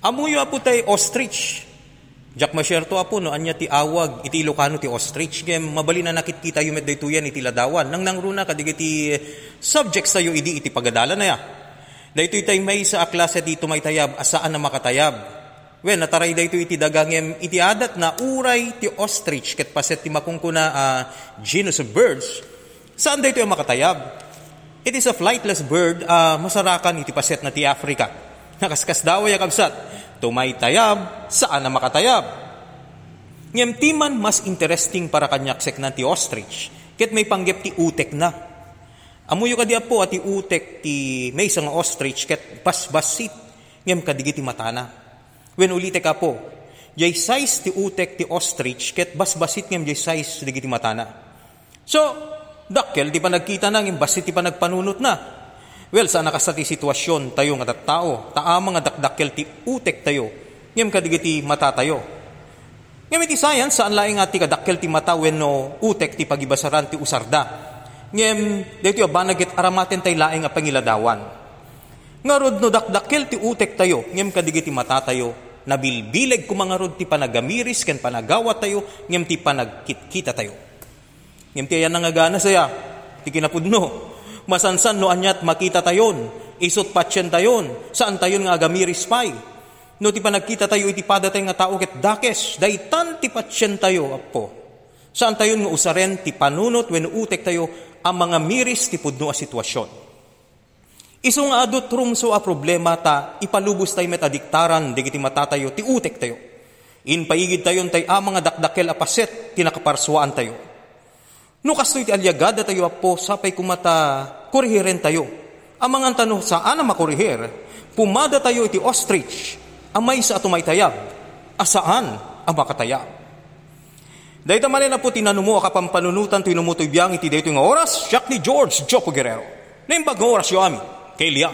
Amuyo apo tay ostrich. Jak masyerto apo no anya ti awag iti Ilocano ti ostrich gem mabali na nakit yung medday tuyan iti ladawan nang nangruna kadig iti subjects tayo idi iti pagadala na ya. Dahito itay may sa aklase dito may tayab asaan na makatayab. Wen nataray dahito iti dagangem iti adat na uray ti ostrich ket paset ti makungkuna uh, genus of birds. Saan yung makatayab? It is a flightless bird, uh, masarakan iti paset na ti Africa Nakaskas daw ay kabsat, tumay tayab, saan na makatayab? Ngem timan mas interesting para kanyaksek na ti ostrich, ket may panggep ti utek na. Amuyo ka di po at ti utek ti may isang ostrich, ket basbasit, ngem kadigi ti matana. When ulite ka po, jay size ti utek ti ostrich, ket basbasit ngem jay size digi ti matana. So, dakkel, di pa nagkita na, ngem basit ti pa nagpanunot na. Well, sa nakasati sitwasyon tayo nga tao, taamang nga dakdakkel ti utek tayo, ngem kadigiti mata tayo. Ngem iti science, saan laing nga ti kadakkel ti mata wenno utek ti pagibasaran ti usarda. Ngem, dito banagit aramaten tay laing nga pangiladawan. Nga no dakdakkel ti utek tayo, ngem kadigiti mata tayo, nabilbileg kumangarod ti panagamiris ken panagawat tayo, ngem ti panagkitkita tayo. Ngem ti ayan nga gana saya, ti kinapudno, Masansan no anyat makita tayon, isot patyen tayon, saan tayon nga agamiris pay. No ti panagkita tayo iti padatay nga tao ket dakes, daytan ti patyen tayo apo. Saan tayon nga usaren ti panunot when utek tayo ang mga miris ti pudno a sitwasyon. Iso nga adot rumso a problema ta ipalubos tayo met adiktaran digiti matatayo ti utek tayo. In paigid tayon tay a mga dakdakel a paset tinakaparsuan tayo. No kastoy ti alyagada tayo apo sapay kumata kurihiren tayo. Ang mga tanong saan na makurihir, pumada tayo iti ostrich, amay sa atumaytayab, asaan ang makatayab. Dahil tamali na po tinanong mo akapampanunutan tinumutoy biyang iti dito nga oras, siyak ni George Joko Guerrero. Naimbag nga oras yo ami, kay Liya.